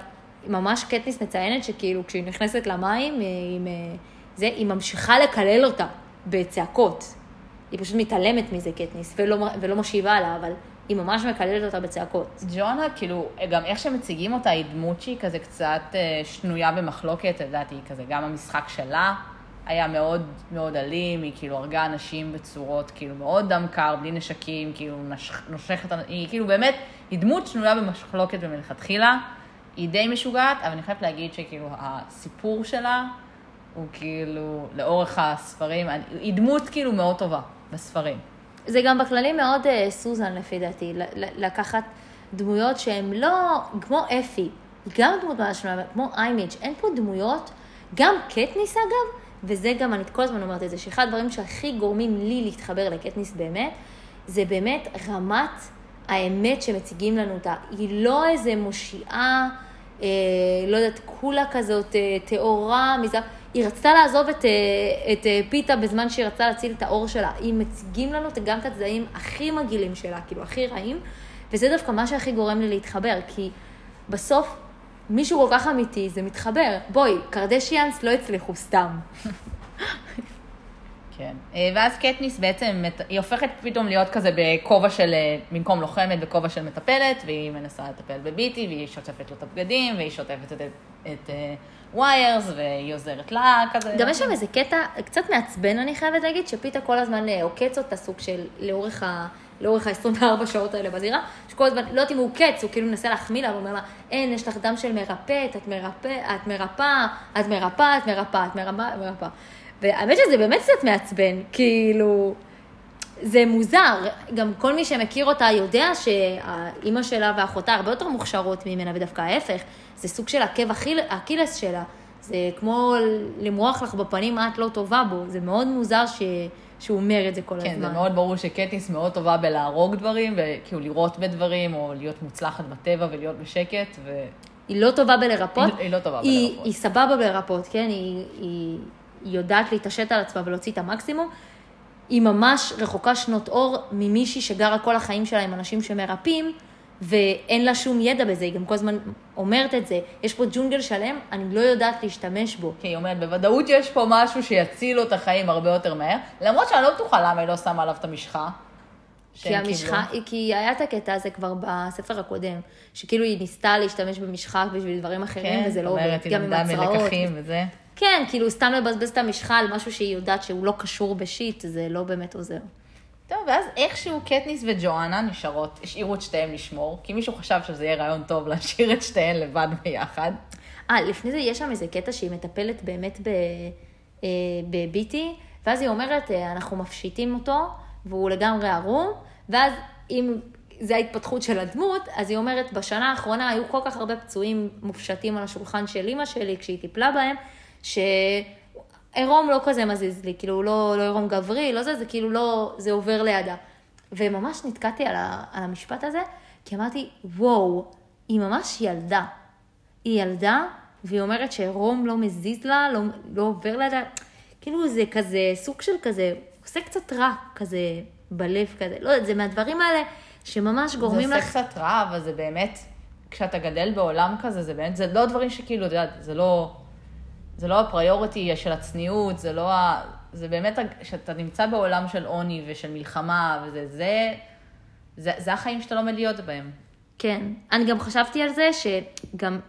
ממש קטניס מציינת שכאילו כשהיא נכנסת למים, אה, היא, אה, זה, היא ממשיכה לקלל אותה בצעקות. היא פשוט מתעלמת מזה, קטניס, ולא, ולא משיבה לה, אבל היא ממש מקללת אותה בצעקות. ג'ונה, כאילו, גם איך שמציגים אותה, היא דמות שהיא כזה קצת אה, שנויה במחלוקת, היא כזה, גם המשחק שלה היה מאוד מאוד אלים, היא כאילו הרגה אנשים בצורות, כאילו, מאוד דם קר, בלי נשקים, כאילו, נושכת, היא כאילו באמת, היא דמות שנויה במחלוקת ומלכתחילה, היא די משוגעת, אבל אני חייבת להגיד שכאילו, הסיפור שלה הוא כאילו, לאורך הספרים, היא דמות כאילו מאוד טובה בספרים. זה גם בכללי מאוד uh, סוזן לפי דעתי, לקחת דמויות שהן לא, כמו אפי, גם דמות ממש כמו איימיג', אין פה דמויות, גם קטניס אגב, וזה גם, אני כל הזמן אומרת את זה, שאחד הדברים שהכי גורמים לי להתחבר לקטניס באמת, זה באמת רמת האמת שמציגים לנו אותה. היא לא איזה מושיעה, אה, לא יודעת, כולה כזאת אה, טהורה, מזה. היא רצתה לעזוב את, אה, את אה, פיתה בזמן שהיא רצתה להציל את האור שלה. היא מציגים לנו גם את הצדדים הכי מגעילים שלה, כאילו הכי רעים, וזה דווקא מה שהכי גורם לי להתחבר, כי בסוף מישהו כל כך אמיתי, זה מתחבר. בואי, קרדשיאנס לא הצליחו סתם. כן. אה, ואז קטניס בעצם, היא הופכת פתאום להיות כזה בכובע של, במקום לוחמת, בכובע של מטפלת, והיא מנסה לטפל בביטי, והיא שוטפת לו את הבגדים, והיא שוטפת את, את וויירס, והיא עוזרת לה כזה. גם יש שם איזה קטע קצת מעצבן, אני חייבת להגיד, שפיתה כל הזמן אה, עוקץ אותה סוג של לאורך ה... לאורך ה-24 שעות האלה בזירה, שכל הזמן, לא יודעת אם הוא עוקץ, הוא כאילו מנסה להחמיא לה, הוא אומר לה, אין, יש לך דם של מרפאת, את מרפא, את מרפאה, את מרפאה, את מרפאה, את מרפאה, מרפאה. והאמת שזה באמת קצת מעצבן, כאילו, זה מוזר. גם כל מי שמכיר אותה יודע שהאימא שלה ואחותה הרבה יותר מוכשרות ממנה, ודווקא ההפך. זה סוג של עקב אכילס שלה. זה כמו למרוח לך בפנים, את לא טובה בו. זה מאוד מוזר ש... שהוא אומר את זה כל כן, הזמן. כן, זה מאוד ברור שקטיס מאוד טובה בלהרוג דברים, וכאילו לראות בדברים, או להיות מוצלחת בטבע ולהיות בשקט, ו... היא לא טובה בלרפות. היא, היא לא טובה היא, בלרפות. היא סבבה בלרפות, כן? היא, היא, היא יודעת להתעשת על עצמה ולהוציא את המקסימום. היא ממש רחוקה שנות אור ממישהי שגרה כל החיים שלה עם אנשים שמרפאים, ואין לה שום ידע בזה, היא גם כל הזמן אומרת את זה. יש פה ג'ונגל שלם, אני לא יודעת להשתמש בו. כי היא אומרת, בוודאות יש פה משהו שיציל לו את החיים הרבה יותר מהר, למרות שאני לא בטוחה למה היא לא שמה עליו את המשחה. כי המשחה, קיבלו. כי היה את הקטע הזה כבר בספר הקודם, שכאילו היא ניסתה להשתמש במשחק בשביל דברים אחרים, כן, וזה לא עובד, גם עם הצרעות. כן, אומרת, היא למדה מלקחים וזה. כן, כאילו סתם לבזבז את המשחה על משהו שהיא יודעת שהוא לא קשור בשיט, זה לא באמת עוזר. טוב, ואז איכשהו קטניס וג'ואנה נשארות, השאירו את שתיהן לשמור, כי מישהו חשב שזה יהיה רעיון טוב להשאיר את שתיהן לבד ביחד. אה, לפני זה יש שם איזה קטע שהיא מטפלת באמת אה, בביטי, ואז היא אומרת, אה, אנחנו מפשיטים אותו, והוא לגמרי ערום, ואז אם זה ההתפתחות של הדמות, אז היא אומרת, בשנה האחרונה היו כל כך הרבה פצועים מופשטים על השולחן של אימא שלי כשהיא טיפלה בהם, ש... עירום לא כזה מזיז לי, כאילו לא, לא עירום גברי, לא זה, זה כאילו לא, זה עובר לידה. וממש נתקעתי על, ה, על המשפט הזה, כי אמרתי, וואו, היא ממש ילדה. היא ילדה, והיא אומרת שעירום לא מזיז לה, לא, לא עובר לידה. כאילו זה כזה, סוג של כזה, עושה קצת רע כזה בלב כזה. לא יודעת, זה מהדברים האלה שממש גורמים לך... זה עושה קצת רע, אבל זה באמת, כשאתה גדל בעולם כזה, זה באמת, זה לא דברים שכאילו, את יודעת, זה לא... זה לא הפריוריטי של הצניעות, זה לא ה... זה באמת, כשאתה נמצא בעולם של עוני ושל מלחמה, וזה, זה, זה, זה החיים שאתה לומד להיות בהם. כן. אני גם חשבתי על זה שגם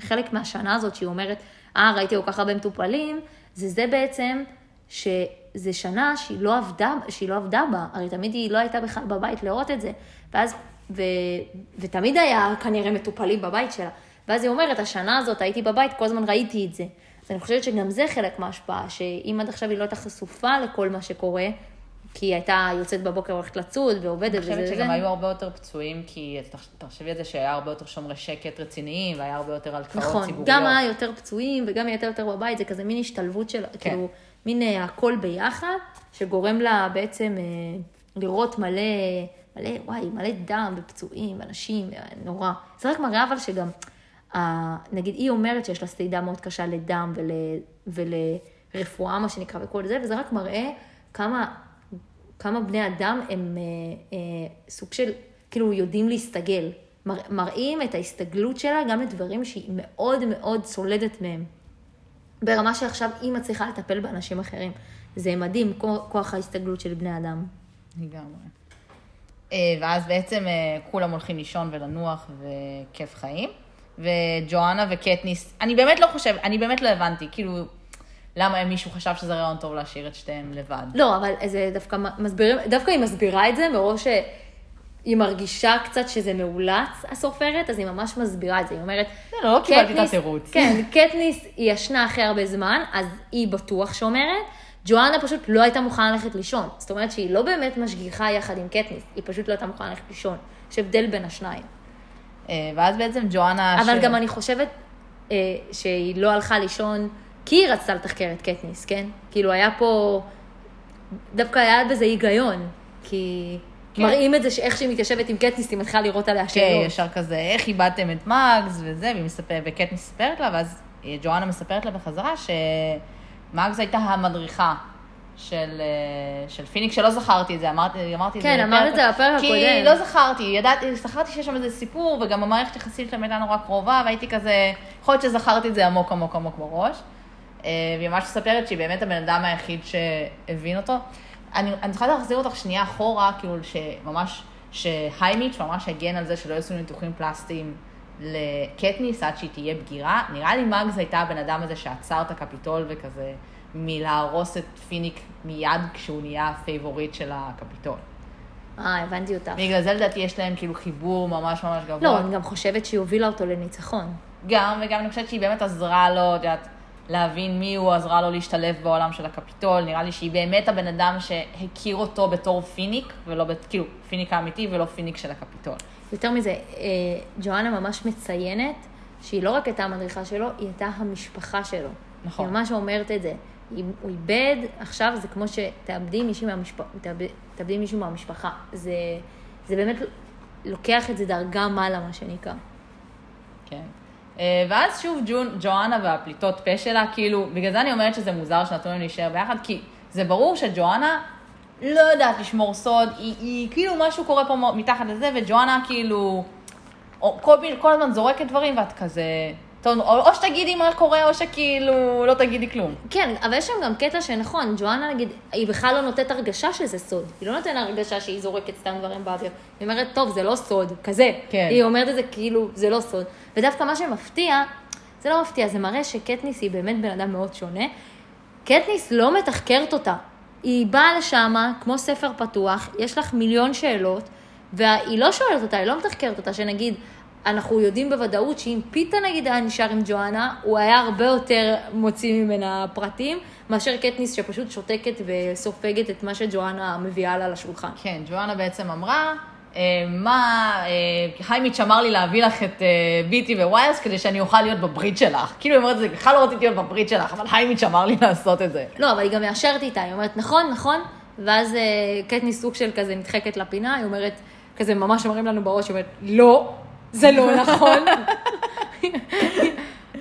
חלק מהשנה הזאת שהיא אומרת, אה, ראיתי כל כך הרבה מטופלים, זה זה בעצם שזה שנה שהיא לא עבדה, שהיא לא עבדה בה. הרי תמיד היא לא הייתה בכלל בבית לראות את זה. ואז, ו, ותמיד היה כנראה מטופלים בבית שלה. ואז היא אומרת, השנה הזאת הייתי בבית, כל הזמן ראיתי את זה. ואני חושבת שגם זה חלק מההשפעה, שאם עד עכשיו היא לא הייתה חשופה לכל מה שקורה, כי היא הייתה יוצאת בבוקר, הולכת לצוד ועובדת וזה וזה. אני חושבת שגם היו הרבה יותר פצועים, כי תחשבי על זה שהיה הרבה יותר שומרי שקט רציניים, והיה הרבה יותר הלקאות נכון, ציבוריות. נכון, גם היה יותר פצועים וגם היא הייתה יותר בבית, זה כזה מין השתלבות של, כן. כאילו, מין אה, הכל ביחד, שגורם לה בעצם אה, לראות מלא, מלא, וואי, מלא דם ופצועים, אנשים, נורא. זה רק מראה אבל שגם... נגיד, היא אומרת שיש לה סטידה מאוד קשה לדם ול, ולרפואה, מה שנקרא, וכל זה, וזה רק מראה כמה, כמה בני אדם הם אה, אה, סוג של, כאילו, יודעים להסתגל. מר, מראים את ההסתגלות שלה גם לדברים שהיא מאוד מאוד סולדת מהם. ברמה שעכשיו היא מצליחה לטפל באנשים אחרים. זה מדהים, כוח ההסתגלות של בני אדם. לגמרי. אה, ואז בעצם אה, כולם הולכים לישון ולנוח וכיף חיים. וג'ואנה וקטניס, אני באמת לא חושב, אני באמת לא הבנתי, כאילו, למה מישהו חשב שזה רעיון טוב להשאיר את שתיהם לבד. לא, אבל זה דווקא מסבירים, דווקא היא מסבירה את זה מראש שהיא מרגישה קצת שזה מאולץ, הסופרת, אז היא ממש מסבירה את זה. היא אומרת... לא, לא קיבלתי את התירוץ. כן, קטניס היא ישנה אחרי הרבה זמן, אז היא בטוח שומרת. ג'ואנה פשוט לא הייתה מוכנה ללכת לישון. זאת אומרת שהיא לא באמת משגיחה יחד עם קטניס, היא פשוט לא הייתה מוכנה ללכת לישון. יש הבדל בין השניים. אה, ואז בעצם ג'ואנה... אבל ש- גם אני חושבת אה, שהיא לא הלכה לישון כי היא רצתה לתחקר את קטניס, כן? כאילו היה פה, דווקא היה בזה היגיון, כי כן. מראים את זה שאיך שהיא מתיישבת עם קטניס, היא מתחילה לראות עליה כן, שאלות. ישר כזה, איך איבדתם את מאגס וזה, והיא מספרת, וקט מספרת לה, ואז אה, ג'ואנה מספרת לה בחזרה שמאגס הייתה המדריכה של, אה, של פיניק, שלא זכרתי את זה, אמרתי, אמרתי את כן, זה. אמרת את זה בפרק כי הקודם. לא זכרתי, ידעתי, זכרתי שיש שם איזה סיפור, וגם המערכת יחסית שלהם הייתה נורא קרובה, והייתי כזה, יכול להיות שזכרתי את זה עמוק עמוק עמוק בראש. אה, והיא ממש מספרת שהיא באמת הבן אדם היחיד שהבין אותו. אני, אני צריכה להחזיר אותך שנייה אחורה, כאילו שממש, שהיימיץ' ממש הגן על זה שלא יעשו ניתוחים פלסטיים לקטניס עד שהיא תהיה בגירה. נראה לי מאגס הייתה הבן אדם הזה שעצר את הקפיטול וכזה, מלהרוס את פיניק מיד כשהוא נהיה ה favorite של הקפיטול. אה, הבנתי אותך. בגלל זה לדעתי יש להם כאילו חיבור ממש ממש גבוה. לא, אני גם חושבת שהיא הובילה אותו לניצחון. גם, וגם אני חושבת שהיא באמת עזרה לו, את יודעת, להבין מי הוא, עזרה לו להשתלב בעולם של הקפיטול. נראה לי שהיא באמת הבן אדם שהכיר אותו בתור פיניק, ולא, כאילו, פיניק האמיתי ולא פיניק של הקפיטול. יותר מזה, אה, ג'ואנה ממש מציינת שהיא לא רק הייתה המדריכה שלו, היא הייתה המשפחה שלו. נכון. היא ממש אומרת את זה. הוא איבד, עכשיו זה כמו שתאבדי מישהו, מהמשפ... תאבד- מישהו מהמשפחה. זה, זה באמת לוקח את זה דרגה מעלה, מה שנקרא. כן. אה, ואז שוב ג'ון, ג'ואנה והפליטות פה שלה, כאילו, בגלל זה אני אומרת שזה מוזר שנתנו להם להישאר ביחד, כי זה ברור שג'ואנה לא יודעת לשמור סוד, היא, היא כאילו משהו קורה פה מתחת לזה, וג'ואנה כאילו, כל, כל הזמן זורקת דברים, ואת כזה, או, או שתגידי מה קורה, או שכאילו לא תגידי כלום. כן, אבל יש שם גם קטע שנכון, ג'ואנה נגיד, היא בכלל לא נותנת הרגשה שזה סוד. היא לא נותנת הרגשה שהיא זורקת סתם דברים באוויר. היא אומרת, טוב, זה לא סוד, כזה. כן. היא אומרת את זה כאילו, זה לא סוד. ודווקא מה שמפתיע, זה לא מפתיע, זה מראה שקטניס היא באמת בן אדם מאוד שונה. קטניס לא מתחקרת אותה. היא באה לשם כמו ספר פתוח, יש לך מיליון שאלות, והיא לא שואלת אותה, היא לא מתחקרת אותה, שנגיד, אנחנו יודעים בוודאות שאם פיתה נגיד היה נשאר עם ג'ואנה, הוא היה הרבה יותר מוציא ממנה פרטים, מאשר קטניס שפשוט שותקת וסופגת את מה שג'ואנה מביאה לה לשולחן. כן, ג'ואנה בעצם אמרה, אה, מה, אה, חיימיץ' אמר לי להביא לך את אה, ביטי וויילס כדי שאני אוכל להיות בברית שלך. כאילו, היא אומרת את זה, בכלל לא רציתי להיות בברית שלך, אבל חיימיץ' אמר לי לעשות את זה. לא, אבל היא גם מאשרת איתה, היא אומרת, נכון, נכון, ואז אה, קטניס סוג של כזה נדחקת לפינה, היא אומרת, כזה ממש אומרים לנו בראש, היא אומרת, לא, זה לא נכון.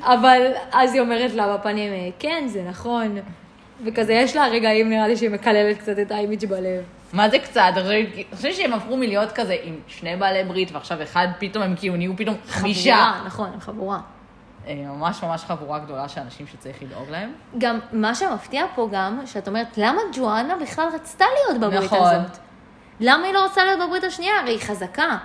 אבל אז היא אומרת לה בפנים, "אה, כן, זה נכון. וכזה, יש לה רגעים, נראה לי, שהיא מקללת קצת את האימיג' בלב. מה זה קצת? אני חושבת שהם עברו מלהיות כזה עם שני בעלי ברית, ועכשיו אחד פתאום הם כאילו נהיו פתאום חמישה. חבורה, נכון, הם חבורה. אה, ממש ממש חבורה גדולה של אנשים שצריך לדאוג להם. גם מה שמפתיע פה גם, שאת אומרת, למה ג'ואנה בכלל רצתה להיות בברית נכון. הזאת? למה היא לא רוצה להיות בברית השנייה? הרי היא חזקה.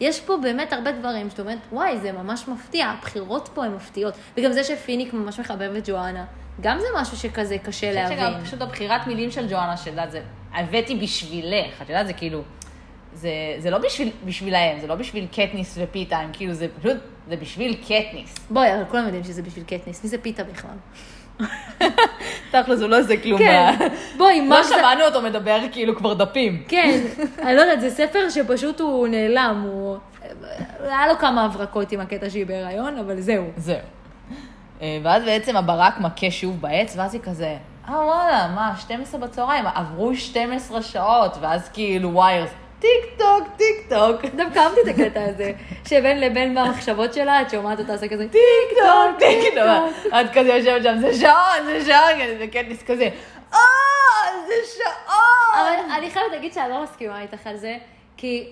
יש פה באמת הרבה דברים שאת אומרת, וואי, זה ממש מפתיע, הבחירות פה הן מפתיעות. וגם זה שפיניק ממש מחבב את ג'ואנה, גם זה משהו שכזה קשה אני חושבת להבין. שגם פשוט הבחירת מילים של ג'ואנה, שאת יודעת, זה הבאתי בשבילך, את יודעת, זה כאילו, זה, זה לא בשביל, בשבילהם, זה לא בשביל קטניס ופיתה, הם כאילו, זה פשוט, זה בשביל קטניס. בואי, אבל כולם יודעים שזה בשביל קטניס, מי זה פיתה בכלל? תכל'ס, הוא לא עושה כלום. כן, בואי, מה לא זה... שמענו אותו מדבר כאילו כבר דפים. כן, אני לא יודעת, זה ספר שפשוט הוא נעלם, הוא... היה לו כמה הברקות עם הקטע שהיא בהיריון, אבל זהו. זהו. אה, ואז בעצם הברק מכה שוב בעץ, ואז היא כזה, אה וואלה, מה, 12 בצהריים, עברו 12 שעות, ואז כאילו ויירס, טיק טוק, טיק טוק. דווקא אהבתי את הקטע הזה, שבין לבין במחשבות שלה, את שומעת אותה עושה כזה טיק טוק, טיק טוק. את כזה יושבת שם, זה שעון, זה שעון, וקטניס כזה, אה, זה שעון. אבל אני חייבת להגיד שאני לא מסכימה איתך על זה, כי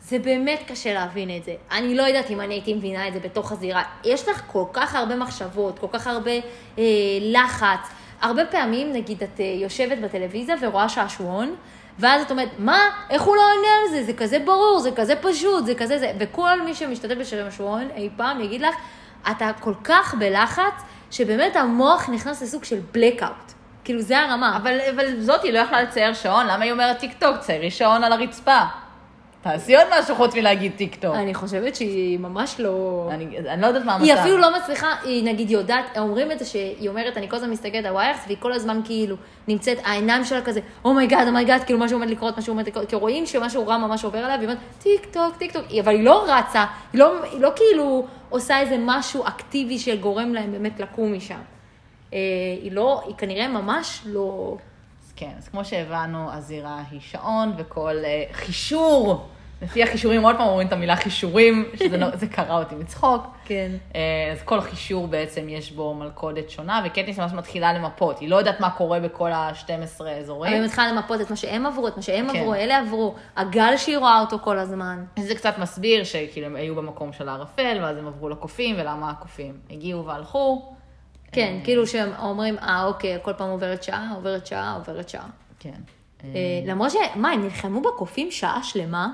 זה באמת קשה להבין את זה. אני לא יודעת אם אני הייתי מבינה את זה בתוך הזירה. יש לך כל כך הרבה מחשבות, כל כך הרבה אה, לחץ. הרבה פעמים, נגיד, את אה, יושבת בטלוויזיה ורואה שעשועון, ואז את אומרת, מה? איך הוא לא עונה על זה? זה כזה ברור, זה כזה פשוט, זה כזה זה. וכל מי שמשתתף בשעשועון אי פעם יגיד לך, אתה כל כך בלחץ, שבאמת המוח נכנס לסוג של blackout. כאילו, זה הרמה. אבל, אבל זאתי לא יכלה לצייר שעון, למה היא אומרת טיק טוק? ציירי שעון על הרצפה. תעשי עוד משהו חוץ מלהגיד טיק טוק. אני חושבת שהיא ממש לא... אני, אני לא יודעת מה המצב. היא אפילו לא מצליחה, היא נגיד יודעת, אומרים את זה שהיא אומרת, אני כל הזמן מסתכלת על ויירס, והיא כל הזמן כאילו נמצאת, העיניים שלה כזה, אומייגאד, אומייגאד, כאילו משהו עומד לקרות, משהו עומד לקרות, כי רואים שמשהו רע ממש עובר עליה, והיא אומרת, טיק טוק, טיק טוק, אבל היא לא רצה, היא לא, היא לא כאילו עושה איזה משהו אקטיבי שגורם להם באמת לקום משם. אה, היא לא, היא כנראה ממש לא... כן, אז כמו שהבנו, הזירה היא שעון, וכל אה, חישור, לפי החישורים, עוד פעם אומרים את המילה חישורים, שזה לא, קרע אותי מצחוק. כן. אה, אז כל חישור בעצם יש בו מלכודת שונה, וקטניס ממש מתחילה למפות. היא לא יודעת מה קורה בכל ה-12 אבל אזורים. היא מתחילה למפות את מה שהם עברו, את מה שהם כן. עברו, אלה עברו, הגל שהיא רואה אותו כל הזמן. זה קצת מסביר שכאילו הם היו במקום של הערפל, ואז הם עברו לקופים, ולמה הקופים הגיעו והלכו. כן, כאילו שהם אומרים, אה, אוקיי, כל פעם עוברת שעה, עוברת שעה, עוברת שעה. כן. אה, למרות ש... מה, הם נלחמו בקופים שעה שלמה?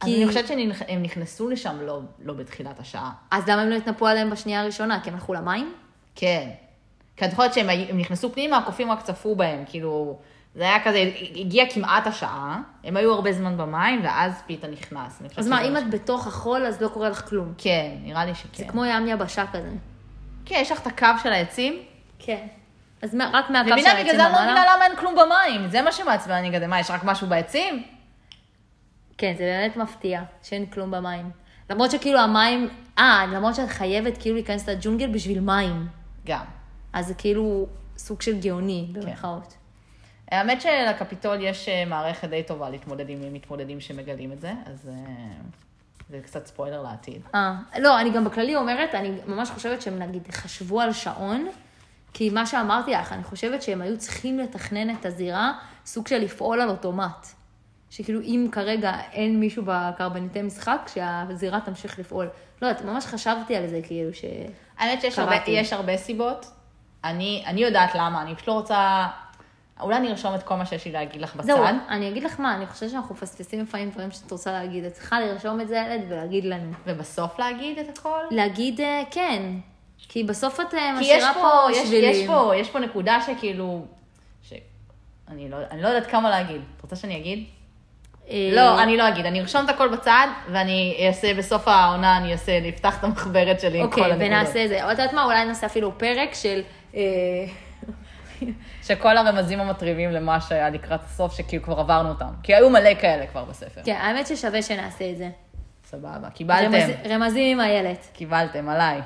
אז אני חושבת שהם נכנסו לשם לא, לא בתחילת השעה. אז למה הם לא התנפלו עליהם בשנייה הראשונה? כי הם הלכו למים? כן. כי את זוכרת שהם נכנסו פנימה, הקופים רק צפו בהם, כאילו, זה היה כזה, הגיע כמעט השעה, הם היו הרבה זמן במים, ואז פיתה נכנס. אז מה, אם מה את בתוך החול, אז לא קורה לך כלום. כן, נראה לי שכן. זה כמו ים יבשה כזה. כן, יש לך את הקו של העצים. כן. אז מה- רק מהקו של מבינה, בגלל העצים זה אני לא מבינה ומעלה? למה אין כלום במים. זה מה שמעצבן אני כזה, מה, יש רק משהו בעצים? כן, זה באמת מפתיע שאין כלום במים. למרות שכאילו המים... אה, למרות שאת חייבת כאילו להיכנס לג'ונגל בשביל מים. גם. אז זה כאילו סוג של גאוני, במרכאות. האמת שלקפיטול יש אה, מערכת די טובה להתמודד עם מתמודדים שמגלים את זה, אז אה, זה קצת ספוילר לעתיד. אה, לא, אני גם בכללי אומרת, אני ממש חושבת שהם נגיד חשבו על שעון, כי מה שאמרתי לך, אני חושבת שהם היו צריכים לתכנן את הזירה, סוג של לפעול על אוטומט. שכאילו אם כרגע אין מישהו בקרבניטי משחק, שהזירה תמשיך לפעול. לא יודעת, ממש חשבתי על זה, כאילו ש... האמת שיש הרבה, הרבה סיבות. אני, אני יודעת למה, אני פשוט לא רוצה... אולי אני ארשום את כל מה שיש לי להגיד לך בצד. זהו, אני אגיד לך מה, אני חושבת שאנחנו מפספסים לפעמים דברים שאת רוצה להגיד. את צריכה לרשום את זה, ילד, ולהגיד לנו. ובסוף להגיד את הכל? להגיד אה, כן, כי בסוף את אה, משאירה פה, פה יש, שבילים. יש, פה, יש פה נקודה שכאילו... ש... אני, לא, אני לא יודעת כמה להגיד. את רוצה שאני אגיד? אה, לא, אני לא אגיד. אני ארשום את הכל בצד, ואני אעשה בסוף העונה, אני אעשה, אני אפתח את המחברת שלי עם כל אוקיי, הנקודות. ונעשה את זה. את יודעת מה, אולי נעשה אפילו פרק של... שכל הרמזים המטריבים למה שהיה לקראת הסוף, שכאילו כבר עברנו אותם. כי היו מלא כאלה כבר בספר. כן, האמת ששווה שנעשה את זה. סבבה. קיבלתם. רמז- רמזים עם איילת. קיבלתם, עליי.